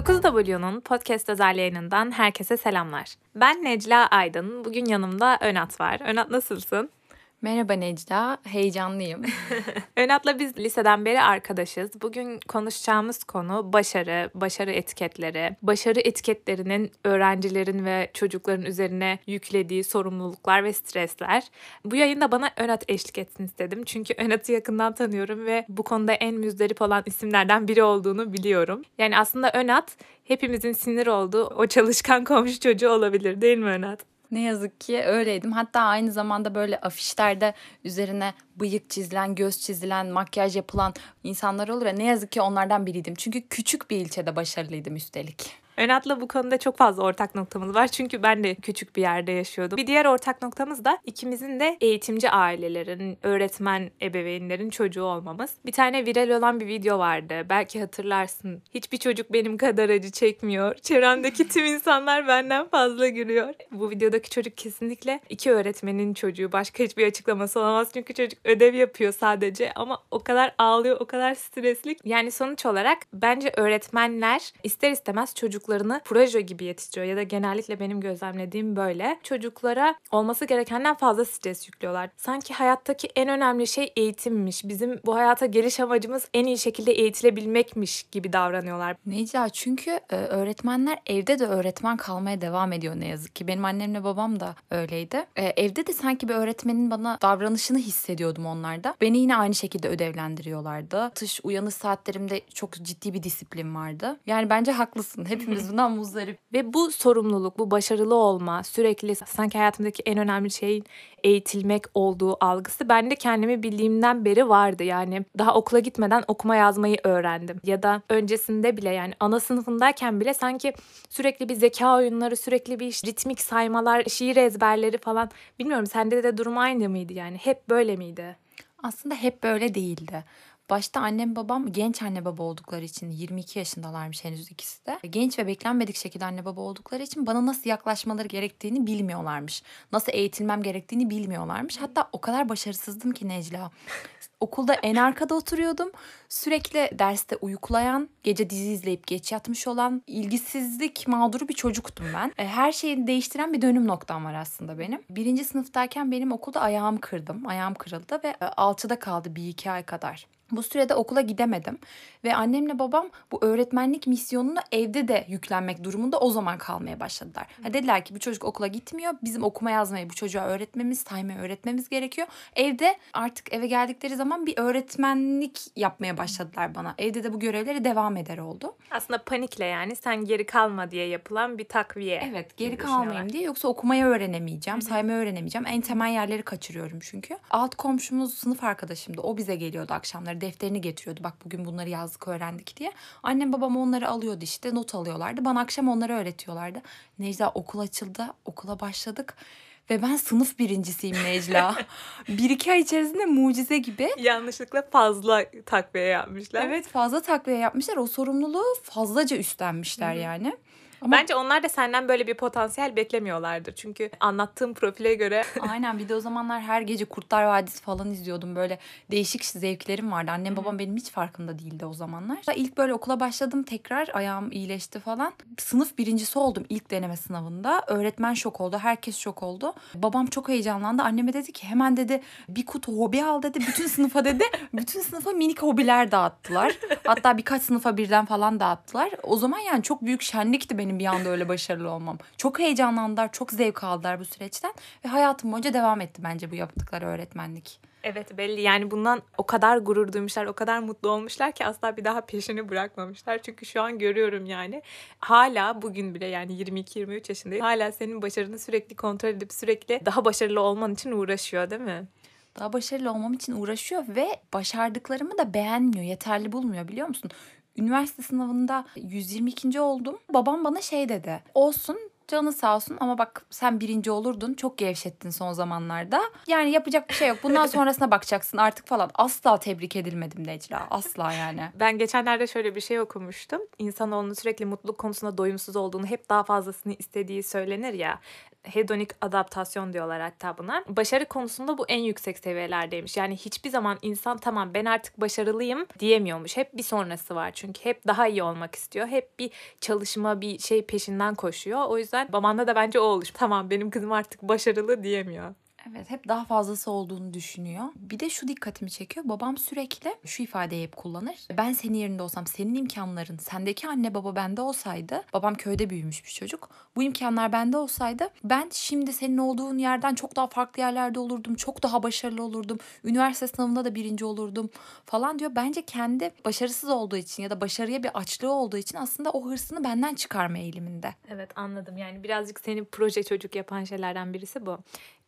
49W'nun podcast özel yayınından herkese selamlar. Ben Necla Aydın. Bugün yanımda Önat var. Önat nasılsın? Merhaba Necla, heyecanlıyım. Önat'la biz liseden beri arkadaşız. Bugün konuşacağımız konu başarı, başarı etiketleri, başarı etiketlerinin öğrencilerin ve çocukların üzerine yüklediği sorumluluklar ve stresler. Bu yayında bana Önat eşlik etsin istedim. Çünkü Önat'ı yakından tanıyorum ve bu konuda en müzdarip olan isimlerden biri olduğunu biliyorum. Yani aslında Önat hepimizin sinir olduğu o çalışkan komşu çocuğu olabilir değil mi Önat? Ne yazık ki öyleydim. Hatta aynı zamanda böyle afişlerde üzerine bıyık çizilen, göz çizilen, makyaj yapılan insanlar olur ya ne yazık ki onlardan biriydim. Çünkü küçük bir ilçede başarılıydım üstelik. Önat'la bu konuda çok fazla ortak noktamız var. Çünkü ben de küçük bir yerde yaşıyordum. Bir diğer ortak noktamız da ikimizin de eğitimci ailelerin, öğretmen ebeveynlerin çocuğu olmamız. Bir tane viral olan bir video vardı. Belki hatırlarsın. Hiçbir çocuk benim kadar acı çekmiyor. Çevremdeki tüm insanlar benden fazla gülüyor. Bu videodaki çocuk kesinlikle iki öğretmenin çocuğu. Başka hiçbir açıklaması olamaz. Çünkü çocuk ödev yapıyor sadece ama o kadar ağlıyor, o kadar stresli. Yani sonuç olarak bence öğretmenler ister istemez çocuklar çocuklarını proje gibi yetiştiriyor ya da genellikle benim gözlemlediğim böyle. Çocuklara olması gerekenden fazla stres yüklüyorlar. Sanki hayattaki en önemli şey eğitimmiş. Bizim bu hayata geliş amacımız en iyi şekilde eğitilebilmekmiş gibi davranıyorlar. Necla çünkü e, öğretmenler evde de öğretmen kalmaya devam ediyor ne yazık ki. Benim annemle babam da öyleydi. E, evde de sanki bir öğretmenin bana davranışını hissediyordum onlarda. Beni yine aynı şekilde ödevlendiriyorlardı. Tış uyanış saatlerimde çok ciddi bir disiplin vardı. Yani bence haklısın. Hepimiz Hepimiz bundan muzdarip. Ve bu sorumluluk, bu başarılı olma, sürekli sanki hayatımdaki en önemli şeyin eğitilmek olduğu algısı bende kendimi bildiğimden beri vardı. Yani daha okula gitmeden okuma yazmayı öğrendim. Ya da öncesinde bile yani ana sınıfındayken bile sanki sürekli bir zeka oyunları, sürekli bir ritmik saymalar, şiir ezberleri falan. Bilmiyorum sende de durum aynı mıydı yani? Hep böyle miydi? Aslında hep böyle değildi. Başta annem babam genç anne baba oldukları için 22 yaşındalarmış henüz ikisi de. Genç ve beklenmedik şekilde anne baba oldukları için bana nasıl yaklaşmaları gerektiğini bilmiyorlarmış. Nasıl eğitilmem gerektiğini bilmiyorlarmış. Hatta o kadar başarısızdım ki Necla. Okulda en arkada oturuyordum. Sürekli derste uyuklayan, gece dizi izleyip geç yatmış olan, ilgisizlik mağduru bir çocuktum ben. E, her şeyi değiştiren bir dönüm noktam var aslında benim. Birinci sınıftayken benim okulda ayağım kırdım. Ayağım kırıldı ve e, alçıda kaldı bir iki ay kadar. Bu sürede okula gidemedim ve annemle babam bu öğretmenlik misyonunu evde de yüklenmek durumunda o zaman kalmaya başladılar. Ha dediler ki bu çocuk okula gitmiyor. Bizim okuma yazmayı bu çocuğa öğretmemiz, saymayı öğretmemiz gerekiyor. Evde artık eve geldikleri zaman bir öğretmenlik yapmaya başladılar bana. Evde de bu görevleri devam eder oldu. Aslında panikle yani sen geri kalma diye yapılan bir takviye. Evet geri kalmayayım diye yoksa okumayı öğrenemeyeceğim, saymayı öğrenemeyeceğim. En temel yerleri kaçırıyorum çünkü. Alt komşumuz sınıf arkadaşımdı. O bize geliyordu akşamları defterini getiriyordu. Bak bugün bunları yazdık öğrendik diye. Annem babam onları alıyordu işte not alıyorlardı. Bana akşam onları öğretiyorlardı. Necla okul açıldı. Okula başladık. Ve ben sınıf birincisiyim Necla. bir iki ay içerisinde mucize gibi. Yanlışlıkla fazla takviye yapmışlar. Evet fazla takviye yapmışlar. O sorumluluğu fazlaca üstlenmişler Hı-hı. yani. Ama... Bence onlar da senden böyle bir potansiyel beklemiyorlardır. Çünkü anlattığım profile göre. Aynen bir de o zamanlar her gece Kurtlar Vadisi falan izliyordum. Böyle değişik zevklerim vardı. Annem babam benim hiç farkında değildi o zamanlar. İlk böyle okula başladım tekrar ayağım iyileşti falan. Sınıf birincisi oldum ilk deneme sınavında. Öğretmen şok oldu. Herkes şok oldu. Babam çok heyecanlandı. Anneme dedi ki hemen dedi bir kutu hobi al dedi. Bütün sınıfa dedi. Bütün sınıfa minik hobiler dağıttılar. Hatta birkaç sınıfa birden falan dağıttılar. O zaman yani çok büyük şenlikti benim benim bir anda öyle başarılı olmam. Çok heyecanlandılar, çok zevk aldılar bu süreçten ve hayatım boyunca devam etti bence bu yaptıkları öğretmenlik. Evet belli yani bundan o kadar gurur duymuşlar, o kadar mutlu olmuşlar ki asla bir daha peşini bırakmamışlar. Çünkü şu an görüyorum yani hala bugün bile yani 22-23 yaşındayım. Hala senin başarını sürekli kontrol edip sürekli daha başarılı olman için uğraşıyor değil mi? Daha başarılı olmam için uğraşıyor ve başardıklarımı da beğenmiyor, yeterli bulmuyor biliyor musun? Üniversite sınavında 122. oldum. Babam bana şey dedi. Olsun Canı sağ olsun ama bak sen birinci olurdun. Çok gevşettin son zamanlarda. Yani yapacak bir şey yok. Bundan sonrasına bakacaksın artık falan. Asla tebrik edilmedim Necla. Asla yani. Ben geçenlerde şöyle bir şey okumuştum. İnsanoğlunun sürekli mutluluk konusunda doyumsuz olduğunu, hep daha fazlasını istediği söylenir ya. Hedonik adaptasyon diyorlar hatta buna. Başarı konusunda bu en yüksek seviyelerdeymiş. Yani hiçbir zaman insan tamam ben artık başarılıyım diyemiyormuş. Hep bir sonrası var çünkü hep daha iyi olmak istiyor. Hep bir çalışma bir şey peşinden koşuyor. O yüzden babanda da bence o olmuş. Tamam benim kızım artık başarılı diyemiyor. Evet hep daha fazlası olduğunu düşünüyor. Bir de şu dikkatimi çekiyor. Babam sürekli şu ifadeyi hep kullanır. Ben senin yerinde olsam senin imkanların sendeki anne baba bende olsaydı. Babam köyde büyümüş bir çocuk. Bu imkanlar bende olsaydı ben şimdi senin olduğun yerden çok daha farklı yerlerde olurdum. Çok daha başarılı olurdum. Üniversite sınavında da birinci olurdum falan diyor. Bence kendi başarısız olduğu için ya da başarıya bir açlığı olduğu için aslında o hırsını benden çıkarma eğiliminde. Evet anladım. Yani birazcık seni proje çocuk yapan şeylerden birisi bu.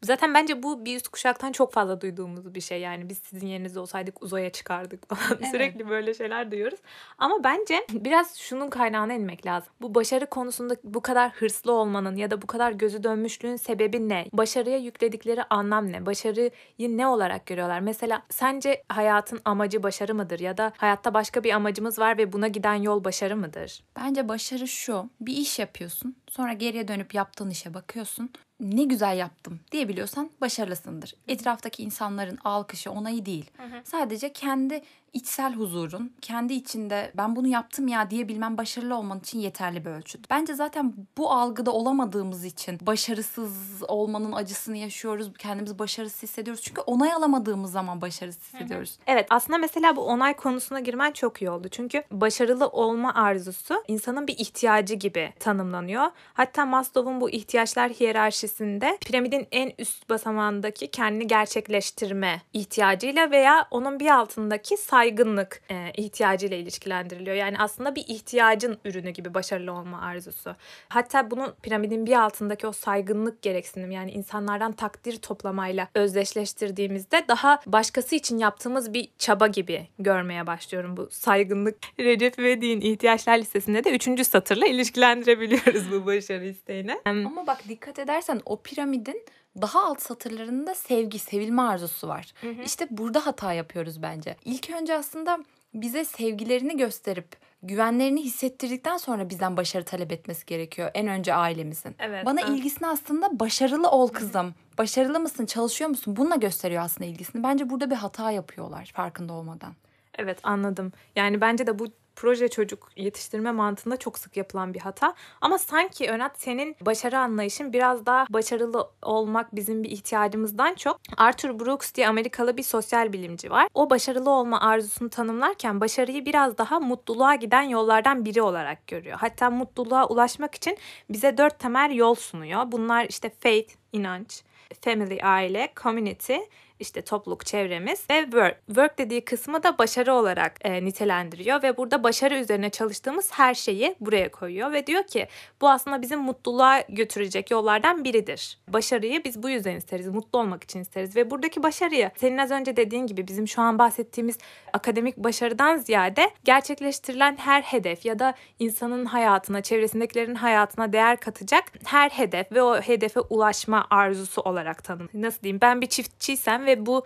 Zaten bence bu bir üst kuşaktan çok fazla duyduğumuz bir şey. Yani biz sizin yerinizde olsaydık uzaya çıkardık falan. Evet. Sürekli böyle şeyler duyuyoruz. Ama bence biraz şunun kaynağına inmek lazım. Bu başarı konusunda bu kadar hırslı olmanın ya da bu kadar gözü dönmüşlüğün sebebi ne? Başarıya yükledikleri anlam ne? Başarıyı ne olarak görüyorlar? Mesela sence hayatın amacı başarı mıdır? Ya da hayatta başka bir amacımız var ve buna giden yol başarı mıdır? Bence başarı şu. Bir iş yapıyorsun. Sonra geriye dönüp yaptığın işe bakıyorsun ne güzel yaptım diyebiliyorsan başarılısındır. Etraftaki insanların alkışı, onayı değil. Hı hı. Sadece kendi içsel huzurun, kendi içinde ben bunu yaptım ya diyebilmem başarılı olman için yeterli bir ölçüt. Bence zaten bu algıda olamadığımız için başarısız olmanın acısını yaşıyoruz. Kendimizi başarısız hissediyoruz. Çünkü onay alamadığımız zaman başarısız hissediyoruz. Evet aslında mesela bu onay konusuna girmen çok iyi oldu. Çünkü başarılı olma arzusu insanın bir ihtiyacı gibi tanımlanıyor. Hatta Maslow'un bu ihtiyaçlar hiyerarşisinde piramidin en üst basamağındaki kendini gerçekleştirme ihtiyacıyla veya onun bir altındaki say saygınlık e, ihtiyacıyla ilişkilendiriliyor. Yani aslında bir ihtiyacın ürünü gibi başarılı olma arzusu. Hatta bunu piramidin bir altındaki o saygınlık gereksinim yani insanlardan takdir toplamayla özdeşleştirdiğimizde daha başkası için yaptığımız bir çaba gibi görmeye başlıyorum bu saygınlık. Recep İvedik'in ihtiyaçlar listesinde de üçüncü satırla ilişkilendirebiliyoruz bu başarı isteğini. Ama bak dikkat edersen o piramidin daha alt satırlarında sevgi, sevilme arzusu var. Hı hı. İşte burada hata yapıyoruz bence. İlk önce aslında bize sevgilerini gösterip güvenlerini hissettirdikten sonra bizden başarı talep etmesi gerekiyor. En önce ailemizin. Evet, Bana evet. ilgisini aslında başarılı ol kızım. Başarılı mısın? Çalışıyor musun? Bununla gösteriyor aslında ilgisini. Bence burada bir hata yapıyorlar farkında olmadan. Evet anladım. Yani bence de bu proje çocuk yetiştirme mantığında çok sık yapılan bir hata. Ama sanki Önat senin başarı anlayışın biraz daha başarılı olmak bizim bir ihtiyacımızdan çok. Arthur Brooks diye Amerikalı bir sosyal bilimci var. O başarılı olma arzusunu tanımlarken başarıyı biraz daha mutluluğa giden yollardan biri olarak görüyor. Hatta mutluluğa ulaşmak için bize dört temel yol sunuyor. Bunlar işte faith, inanç, family, aile, community işte topluluk çevremiz ve work. Work dediği kısmı da başarı olarak e, nitelendiriyor ve burada başarı üzerine çalıştığımız her şeyi buraya koyuyor ve diyor ki bu aslında bizim mutluluğa götürecek yollardan biridir. Başarıyı biz bu yüzden isteriz, mutlu olmak için isteriz ve buradaki başarıyı senin az önce dediğin gibi bizim şu an bahsettiğimiz akademik başarıdan ziyade gerçekleştirilen her hedef ya da insanın hayatına, çevresindekilerin hayatına değer katacak her hedef ve o hedefe ulaşma arzusu olarak tanım. Nasıl diyeyim? Ben bir çiftçiysem ve ve bu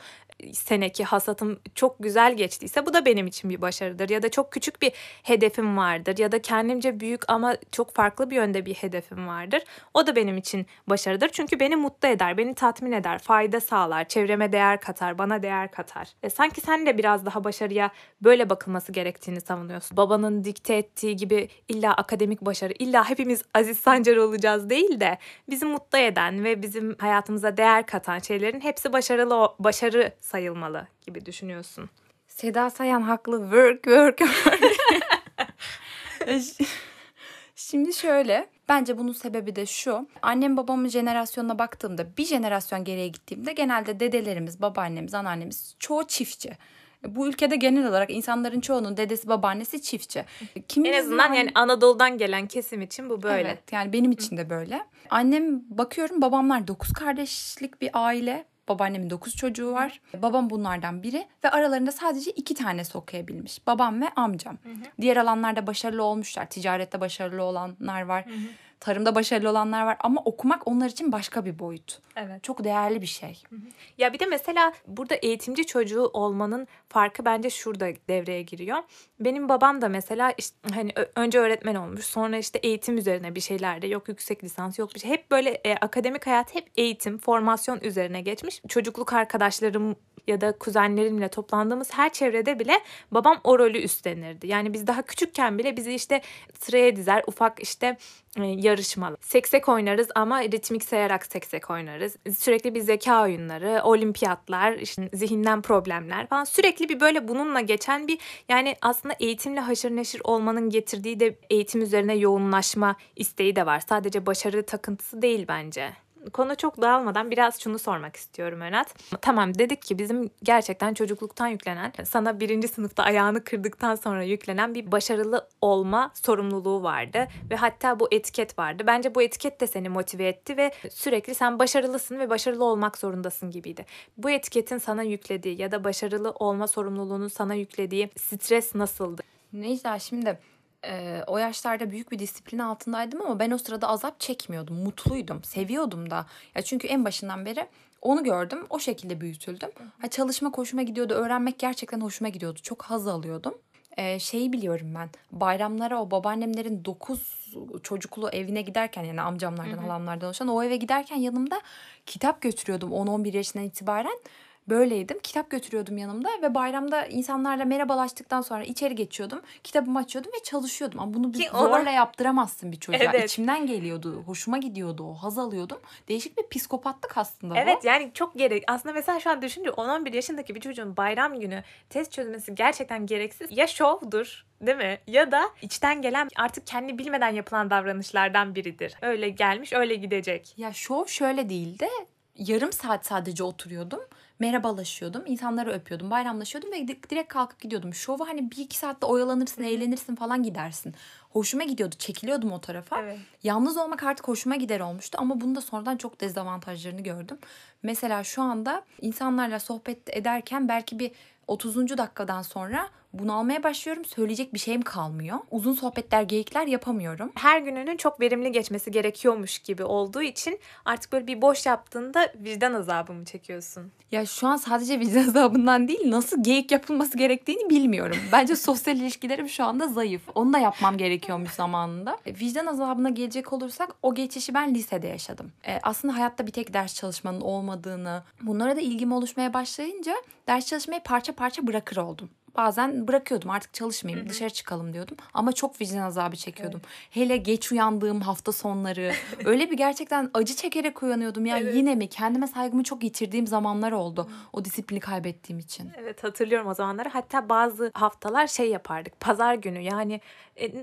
seneki hasatım çok güzel geçtiyse bu da benim için bir başarıdır. Ya da çok küçük bir hedefim vardır ya da kendimce büyük ama çok farklı bir yönde bir hedefim vardır. O da benim için başarıdır. Çünkü beni mutlu eder, beni tatmin eder, fayda sağlar, çevreme değer katar, bana değer katar. E, sanki sen de biraz daha başarıya böyle bakılması gerektiğini savunuyorsun. Babanın dikte ettiği gibi illa akademik başarı, illa hepimiz Aziz Sancar olacağız değil de bizi mutlu eden ve bizim hayatımıza değer katan şeylerin hepsi başarılı başarı sayılmalı gibi düşünüyorsun? Seda Sayan haklı. Work, work, work. Şimdi şöyle, bence bunun sebebi de şu. Annem babamın jenerasyonuna baktığımda bir jenerasyon geriye gittiğimde genelde dedelerimiz, babaannemiz, anneannemiz çoğu çiftçi. Bu ülkede genel olarak insanların çoğunun dedesi babaannesi çiftçi. Kimin en azından yani Anadolu'dan gelen kesim için bu böyle. Evet yani benim için de böyle. Annem bakıyorum babamlar dokuz kardeşlik bir aile. Babaannemin 9 çocuğu var. Babam bunlardan biri ve aralarında sadece iki tanesi okuyabilmiş. Babam ve amcam. Hı hı. Diğer alanlarda başarılı olmuşlar. Ticarette başarılı olanlar var. Hı hı. Tarımda başarılı olanlar var ama okumak onlar için başka bir boyut. Evet. Çok değerli bir şey. Ya bir de mesela burada eğitimci çocuğu olmanın farkı bence şurada devreye giriyor. Benim babam da mesela işte hani önce öğretmen olmuş, sonra işte eğitim üzerine bir şeylerde yok yüksek lisans yok bir şey. Hep böyle e, akademik hayat hep eğitim, formasyon üzerine geçmiş. Çocukluk arkadaşlarım ya da kuzenlerimle toplandığımız her çevrede bile babam o rolü üstlenirdi. Yani biz daha küçükken bile bizi işte sıraya dizer ufak işte yarışmalı. Seksek oynarız ama ritmik sayarak seksek oynarız. Sürekli bir zeka oyunları, olimpiyatlar, işte zihinden problemler falan. Sürekli bir böyle bununla geçen bir yani aslında eğitimle haşır neşir olmanın getirdiği de eğitim üzerine yoğunlaşma isteği de var. Sadece başarı takıntısı değil bence konu çok dağılmadan biraz şunu sormak istiyorum Önat. Tamam dedik ki bizim gerçekten çocukluktan yüklenen, sana birinci sınıfta ayağını kırdıktan sonra yüklenen bir başarılı olma sorumluluğu vardı. Ve hatta bu etiket vardı. Bence bu etiket de seni motive etti ve sürekli sen başarılısın ve başarılı olmak zorundasın gibiydi. Bu etiketin sana yüklediği ya da başarılı olma sorumluluğunun sana yüklediği stres nasıldı? Necla şimdi e, o yaşlarda büyük bir disiplin altındaydım ama ben o sırada azap çekmiyordum. Mutluydum, seviyordum da. Ya çünkü en başından beri onu gördüm. O şekilde büyütüldüm. Ha, çalışma hoşuma gidiyordu. Öğrenmek gerçekten hoşuma gidiyordu. Çok haz alıyordum. Ee, şeyi biliyorum ben. Bayramlara o babaannemlerin 9 çocuklu evine giderken yani amcamlardan, hı hı. halamlardan oluşan o eve giderken yanımda kitap götürüyordum 10-11 yaşından itibaren böyleydim. Kitap götürüyordum yanımda ve bayramda insanlarla merhabalaştıktan sonra içeri geçiyordum. Kitabımı açıyordum ve çalışıyordum. Ama bunu bir zorla ona... yaptıramazsın bir çocuğa. Evet. İçimden geliyordu. Hoşuma gidiyordu o. Haz alıyordum. Değişik bir psikopatlık aslında Evet bu. yani çok gerek. Aslında mesela şu an düşünce 10-11 yaşındaki bir çocuğun bayram günü test çözmesi gerçekten gereksiz. Ya şovdur değil mi? Ya da içten gelen artık kendi bilmeden yapılan davranışlardan biridir. Öyle gelmiş öyle gidecek. Ya şov şöyle değil de yarım saat sadece oturuyordum merhabalaşıyordum. insanları öpüyordum. Bayramlaşıyordum ve direkt kalkıp gidiyordum. Şova hani bir iki saatte oyalanırsın, eğlenirsin falan gidersin. Hoşuma gidiyordu. Çekiliyordum o tarafa. Evet. Yalnız olmak artık hoşuma gider olmuştu. Ama bunu da sonradan çok dezavantajlarını gördüm. Mesela şu anda insanlarla sohbet ederken belki bir 30. dakikadan sonra bunalmaya başlıyorum. Söyleyecek bir şeyim kalmıyor. Uzun sohbetler, geyikler yapamıyorum. Her gününün çok verimli geçmesi gerekiyormuş gibi olduğu için artık böyle bir boş yaptığında vicdan azabı mı çekiyorsun? Ya şu an sadece vicdan azabından değil nasıl geyik yapılması gerektiğini bilmiyorum. Bence sosyal ilişkilerim şu anda zayıf. Onu da yapmam gerekiyormuş zamanında. E, vicdan azabına gelecek olursak o geçişi ben lisede yaşadım. Ee, aslında hayatta bir tek ders çalışmanın olmadığını, bunlara da ilgim oluşmaya başlayınca ders çalışmayı parça parça bırakır oldum bazen bırakıyordum artık çalışmayayım Hı-hı. dışarı çıkalım diyordum. Ama çok vicdan azabı çekiyordum. Evet. Hele geç uyandığım hafta sonları öyle bir gerçekten acı çekerek uyanıyordum. Ya evet. yine mi kendime saygımı çok yitirdiğim zamanlar oldu. Hı-hı. O disiplini kaybettiğim için. Evet hatırlıyorum o zamanları. Hatta bazı haftalar şey yapardık. Pazar günü yani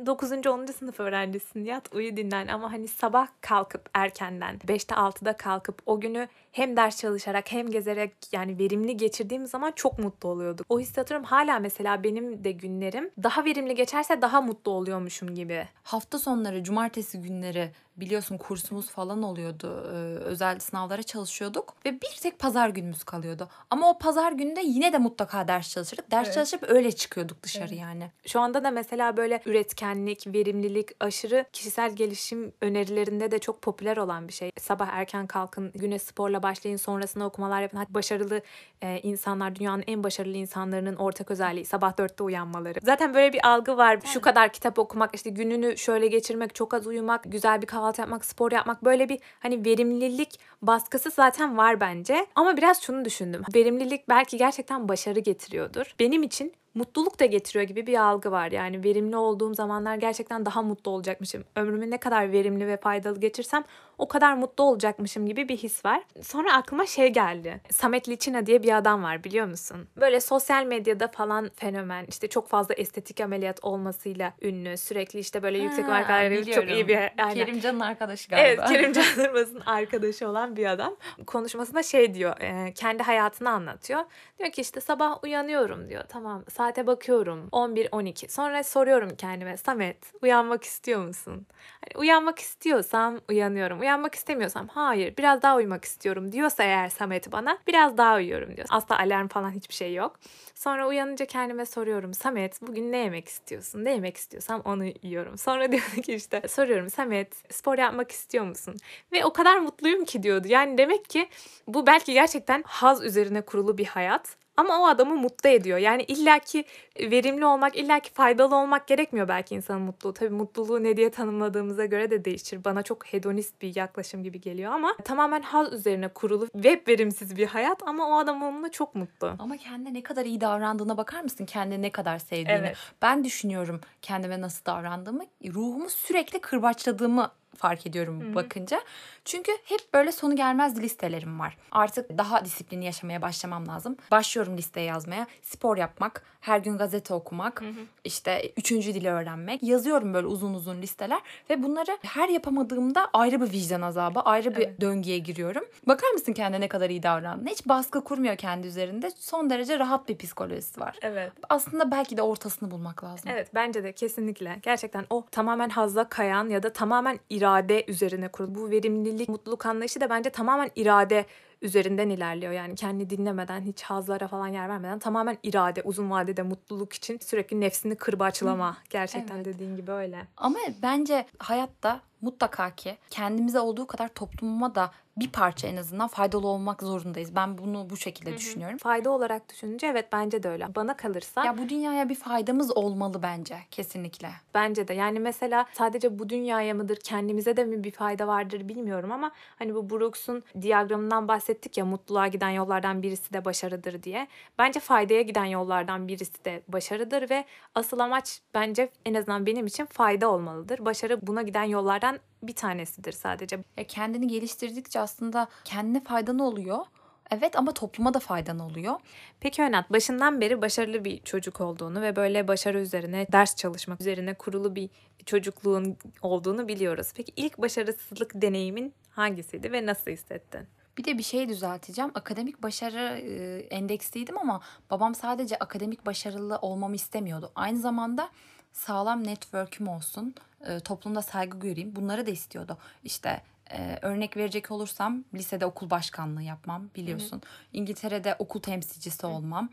9. E, 10. sınıf öğrencisin yat uyu dinlen ama hani sabah kalkıp erkenden 5'te 6'da kalkıp o günü hem ders çalışarak hem gezerek yani verimli geçirdiğim zaman çok mutlu oluyorduk. O hissi hatırlıyorum hala mesela benim de günlerim daha verimli geçerse daha mutlu oluyormuşum gibi. Hafta sonları, cumartesi günleri biliyorsun kursumuz falan oluyordu. Ee, özel sınavlara çalışıyorduk ve bir tek pazar günümüz kalıyordu. Ama o pazar gününde yine de mutlaka ders çalışırdık. Ders evet. çalışıp öyle çıkıyorduk dışarı evet. yani. Şu anda da mesela böyle üretkenlik, verimlilik, aşırı kişisel gelişim önerilerinde de çok popüler olan bir şey. Sabah erken kalkın, güne sporla başlayın, sonrasında okumalar yapın. Hatta başarılı e, insanlar, dünyanın en başarılı insanlarının ortak özelliği sabah dörtte uyanmaları. Zaten böyle bir algı var. Şu kadar kitap okumak, işte gününü şöyle geçirmek, çok az uyumak, güzel bir kahvaltı kahvaltı yapmak, spor yapmak böyle bir hani verimlilik baskısı zaten var bence. Ama biraz şunu düşündüm. Verimlilik belki gerçekten başarı getiriyordur. Benim için mutluluk da getiriyor gibi bir algı var. Yani verimli olduğum zamanlar gerçekten daha mutlu olacakmışım. Ömrümü ne kadar verimli ve faydalı geçirsem o kadar mutlu olacakmışım gibi bir his var. Sonra aklıma şey geldi. Samet Liçina diye bir adam var biliyor musun? Böyle sosyal medyada falan fenomen. işte çok fazla estetik ameliyat olmasıyla ünlü. Sürekli işte böyle ha, yüksek markalarıyla çok iyi bir... Aynen. Kerimcan'ın arkadaşı galiba. Evet Kerimcan Durmaz'ın arkadaşı olan bir adam. Konuşmasında şey diyor. E, kendi hayatını anlatıyor. Diyor ki işte sabah uyanıyorum diyor. Tamam saate bakıyorum 11-12. Sonra soruyorum kendime Samet uyanmak istiyor musun? Hani uyanmak istiyorsam uyanıyorum Uyanmak istemiyorsam hayır biraz daha uyumak istiyorum diyorsa eğer Samet bana biraz daha uyuyorum diyor. Asla alarm falan hiçbir şey yok. Sonra uyanınca kendime soruyorum Samet bugün ne yemek istiyorsun? Ne yemek istiyorsam onu yiyorum. Sonra diyor ki işte soruyorum Samet spor yapmak istiyor musun? Ve o kadar mutluyum ki diyordu. Yani demek ki bu belki gerçekten haz üzerine kurulu bir hayat. Ama o adamı mutlu ediyor. Yani illaki verimli olmak, illaki faydalı olmak gerekmiyor belki insanın mutluluğu. Tabii mutluluğu ne diye tanımladığımıza göre de değişir. Bana çok hedonist bir yaklaşım gibi geliyor ama tamamen haz üzerine kurulu ve verimsiz bir hayat ama o adam onunla çok mutlu. Ama kendine ne kadar iyi davrandığına bakar mısın? Kendine ne kadar sevdiğini. Evet. Ben düşünüyorum kendime nasıl davrandığımı. Ruhumu sürekli kırbaçladığımı fark ediyorum Hı hı. bakınca. Çünkü hep böyle sonu gelmez listelerim var. Artık daha disiplinli yaşamaya başlamam lazım. Başlıyorum listeye yazmaya. Spor yapmak, her gün gazete okumak, işte üçüncü dili öğrenmek. Yazıyorum böyle uzun uzun listeler ve bunları her yapamadığımda ayrı bir vicdan azabı, ayrı bir Evet. döngüye giriyorum. Bakar mısın kendine ne kadar iyi davrandığına? Hiç baskı kurmuyor kendi üzerinde. Son derece rahat bir psikolojisi var. Evet. Aslında belki de ortasını bulmak lazım. Evet bence de kesinlikle. Gerçekten o tamamen hazla kayan ya da tamamen irade üzerine kurulu. Bu verimlilik, mutluluk anlayışı da bence tamamen irade üzerinden ilerliyor. Yani kendi dinlemeden, hiç hazlara falan yer vermeden tamamen irade, uzun vadede mutluluk için sürekli nefsini kırbaçlama. Gerçekten Evet. dediğin gibi öyle. Ama bence hayatta mutlaka ki kendimize olduğu kadar topluma da bir parça en azından faydalı olmak zorundayız. Ben bunu bu şekilde düşünüyorum. Fayda olarak düşününce evet bence de öyle. Bana kalırsa Ya bu dünyaya bir faydamız olmalı bence kesinlikle. Bence de yani mesela sadece bu dünyaya mıdır kendimize de mi bir fayda vardır bilmiyorum ama hani bu Brooks'un diyagramından bahsettik ya mutluluğa giden yollardan birisi de başarıdır diye. Bence faydaya giden yollardan birisi de başarıdır ve asıl amaç bence en azından benim için fayda olmalıdır. Başarı buna giden yollardan bir tanesidir sadece. Ya kendini geliştirdikçe aslında kendine faydan oluyor. Evet ama topluma da faydan oluyor. Peki Önat başından beri başarılı bir çocuk olduğunu ve böyle başarı üzerine ders çalışmak üzerine kurulu bir çocukluğun olduğunu biliyoruz. Peki ilk başarısızlık deneyimin hangisiydi ve nasıl hissettin? Bir de bir şey düzelteceğim. Akademik başarı e, endeksliydim ama babam sadece akademik başarılı olmamı istemiyordu. Aynı zamanda sağlam network'üm olsun, e, toplumda saygı göreyim. Bunları da istiyordu. İşte e, örnek verecek olursam lisede okul başkanlığı yapmam biliyorsun. İngiltere'de okul temsilcisi olmam.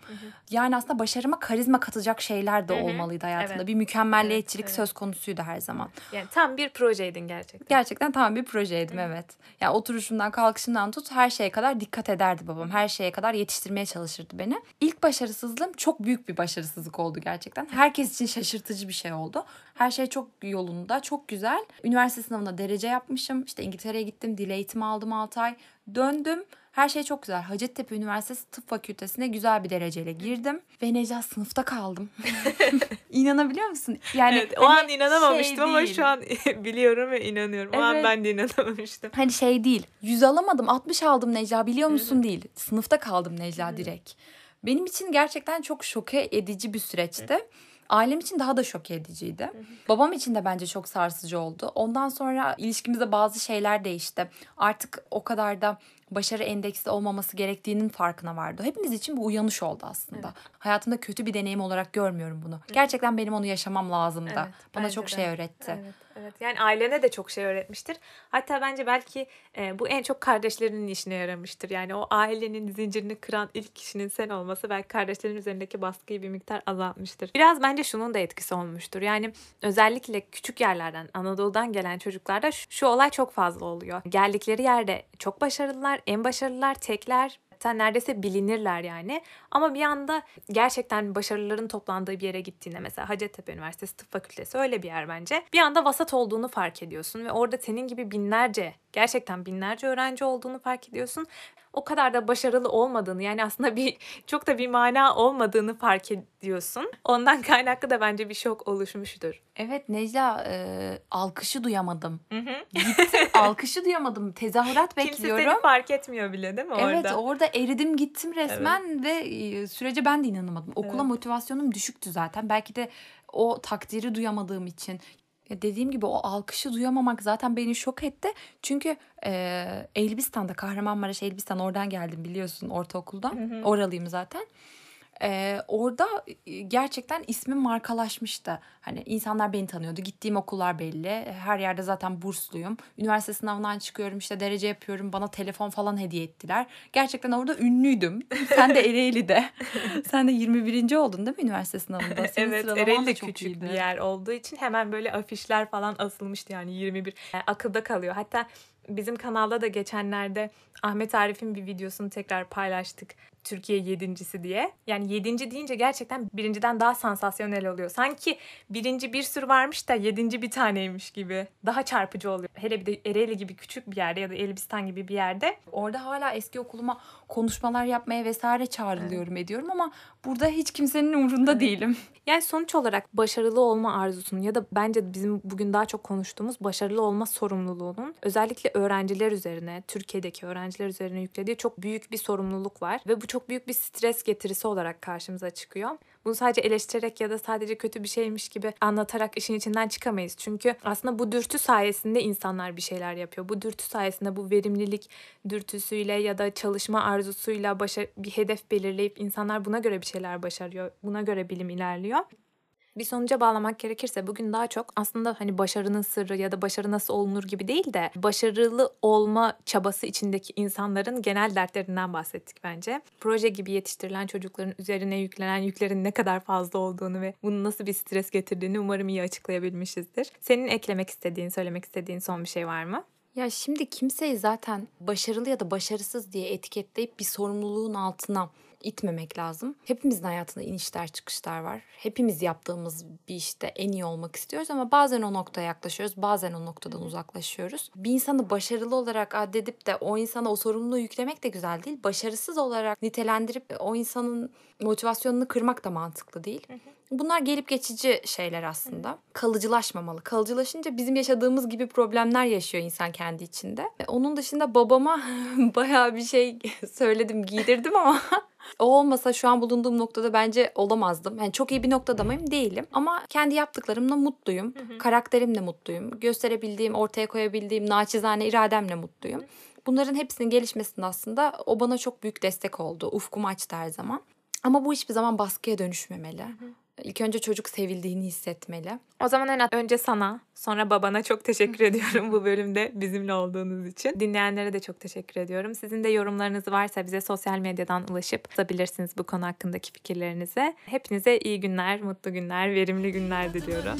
Yani aslında başarıma karizma katacak şeyler de Hı hı. olmalıydı hayatımda. Evet. Bir mükemmelliyetçilik Evet, evet. söz konusuydu her zaman. Yani tam bir projeydin gerçekten. Gerçekten tam bir projeydim evet. Ya oturuşumdan kalkışımdan tut her şeye kadar dikkat ederdi babam. Her şeye kadar yetiştirmeye çalışırdı beni. İlk başarısızlığım çok büyük bir başarısızlık oldu gerçekten. Herkes için şaşırtıcı bir şey oldu. Her şey çok yolunda, çok güzel. Üniversite sınavında derece yapmışım. İşte İngiltere'ye gittim, dil eğitimi aldım 6 ay. Döndüm. Her şey çok güzel. Hacettepe Üniversitesi Tıp Fakültesine güzel bir dereceyle girdim. Ve Necat sınıfta kaldım. İnanabiliyor musun? Yani Evet, o hani an inanamamıştım şey ama değil. şu an biliyorum ve inanıyorum. O an Evet. ben de inanamamıştım. Hani şey değil. 100 alamadım 60 aldım Necla biliyor musun değil. Sınıfta kaldım Necla direkt. Benim için gerçekten çok şoke edici bir süreçti. Ailem için daha da şok ediciydi. Babam için de bence çok sarsıcı oldu. Ondan sonra ilişkimizde bazı şeyler değişti. Artık o kadar da başarı endeksli olmaması gerektiğinin farkına vardı. Hepimiz için bu uyanış oldu aslında. Hayatımda kötü bir deneyim olarak görmüyorum bunu. Gerçekten benim onu yaşamam lazımdı. Evet, Bana çok de. şey öğretti. Evet, evet. Yani ailene de çok şey öğretmiştir. Hatta bence belki e, bu en çok kardeşlerinin işine yaramıştır. Yani o ailenin zincirini kıran ilk kişinin sen olması belki kardeşlerin üzerindeki baskıyı bir miktar azaltmıştır. Biraz bence şunun da etkisi olmuştur. Yani özellikle küçük yerlerden, Anadolu'dan gelen çocuklarda şu, şu olay çok fazla oluyor. Geldikleri yerde çok başarılılar, en başarılılar, tekler, hatta neredeyse bilinirler yani. Ama bir anda gerçekten başarıların toplandığı bir yere gittiğinde mesela Hacettepe Üniversitesi Tıp Fakültesi öyle bir yer bence. Bir anda vasat olduğunu fark ediyorsun ve orada senin gibi binlerce gerçekten binlerce öğrenci olduğunu fark ediyorsun. O kadar da başarılı olmadığını yani aslında bir çok da bir mana olmadığını fark ediyorsun. Ondan kaynaklı da bence bir şok oluşmuştur. Evet Necla e, alkışı duyamadım. Hı hı. Gittim alkışı duyamadım. Tezahürat Kimse bekliyorum. seni fark etmiyor bile değil mi Evet orada? orada eridim gittim resmen ve e, sürece ben de inanamadım. Okula Evet. motivasyonum düşüktü zaten. Belki de o takdiri duyamadığım için. Ya dediğim gibi o alkışı duyamamak zaten beni şok etti. Çünkü e, Elbistan'da Kahramanmaraş Elbistan oradan geldim biliyorsun ortaokuldan. Oralıyım zaten. Ee, orada e, gerçekten ismim markalaşmıştı. Hani insanlar beni tanıyordu. Gittiğim okullar belli. Her yerde zaten bursluyum. Üniversite sınavından çıkıyorum işte derece yapıyorum. Bana telefon falan hediye ettiler. Gerçekten orada ünlüydüm. Sen de Ereğli'de. Sen de 21. oldun değil mi üniversite sınavında? Senin evet Ereğli de küçük iyiydi. bir yer olduğu için hemen böyle afişler falan asılmıştı yani 21. Yani akılda kalıyor. Hatta bizim kanalda da geçenlerde Ahmet Arif'in bir videosunu tekrar paylaştık. Türkiye yedincisi diye. Yani yedinci deyince gerçekten birinciden daha sansasyonel oluyor. Sanki birinci bir sürü varmış da yedinci bir taneymiş gibi. Daha çarpıcı oluyor. Hele bir de Ereğli gibi küçük bir yerde ya da Elbistan gibi bir yerde. Orada hala eski okuluma konuşmalar yapmaya vesaire çağrılıyorum ediyorum ama burada hiç kimsenin umurunda değilim. Yani sonuç olarak başarılı olma arzusunun ya da bence bizim bugün daha çok konuştuğumuz başarılı olma sorumluluğunun özellikle öğrenciler üzerine, Türkiye'deki öğrenciler üzerine yüklediği çok büyük bir sorumluluk var ve bu çok büyük bir stres getirisi olarak karşımıza çıkıyor. Bunu sadece eleştirerek ya da sadece kötü bir şeymiş gibi anlatarak işin içinden çıkamayız. Çünkü aslında bu dürtü sayesinde insanlar bir şeyler yapıyor. Bu dürtü sayesinde bu verimlilik dürtüsüyle ya da çalışma arzusuyla başa bir hedef belirleyip insanlar buna göre bir şeyler başarıyor. Buna göre bilim ilerliyor. Bir sonuca bağlamak gerekirse bugün daha çok aslında hani başarının sırrı ya da başarı nasıl olunur gibi değil de başarılı olma çabası içindeki insanların genel dertlerinden bahsettik bence. Proje gibi yetiştirilen çocukların üzerine yüklenen yüklerin ne kadar fazla olduğunu ve bunun nasıl bir stres getirdiğini umarım iyi açıklayabilmişizdir. Senin eklemek istediğin, söylemek istediğin son bir şey var mı? Ya şimdi kimseyi zaten başarılı ya da başarısız diye etiketleyip bir sorumluluğun altına itmemek lazım. Hepimizin hayatında inişler çıkışlar var. Hepimiz yaptığımız bir işte en iyi olmak istiyoruz ama bazen o noktaya yaklaşıyoruz, bazen o noktadan uzaklaşıyoruz. Bir insanı başarılı olarak addedip de o insana o sorumluluğu yüklemek de güzel değil. Başarısız olarak nitelendirip o insanın motivasyonunu kırmak da mantıklı değil. Bunlar gelip geçici şeyler aslında. Kalıcılaşmamalı. Kalıcılaşınca bizim yaşadığımız gibi problemler yaşıyor insan kendi içinde. E, Onun dışında babama bayağı bir şey söyledim, giydirdim ama o olmasa şu an bulunduğum noktada bence olamazdım. Yani çok iyi bir noktada mıyım? Değilim. Ama kendi yaptıklarımla mutluyum. Karakterimle mutluyum. Gösterebildiğim, ortaya koyabildiğim naçizane irademle mutluyum. Bunların hepsinin gelişmesinde aslında o bana çok büyük destek oldu. Ufkumu açtı her zaman. Ama bu hiçbir zaman baskıya dönüşmemeli. İlk önce çocuk sevildiğini hissetmeli. O zaman en önce sana, sonra babana çok teşekkür ediyorum bu bölümde bizimle olduğunuz için. Dinleyenlere de çok teşekkür ediyorum. Sizin de yorumlarınız varsa bize sosyal medyadan ulaşıp yazabilirsiniz bu konu hakkındaki fikirlerinizi. Hepinize iyi günler, mutlu günler, verimli günler diliyorum.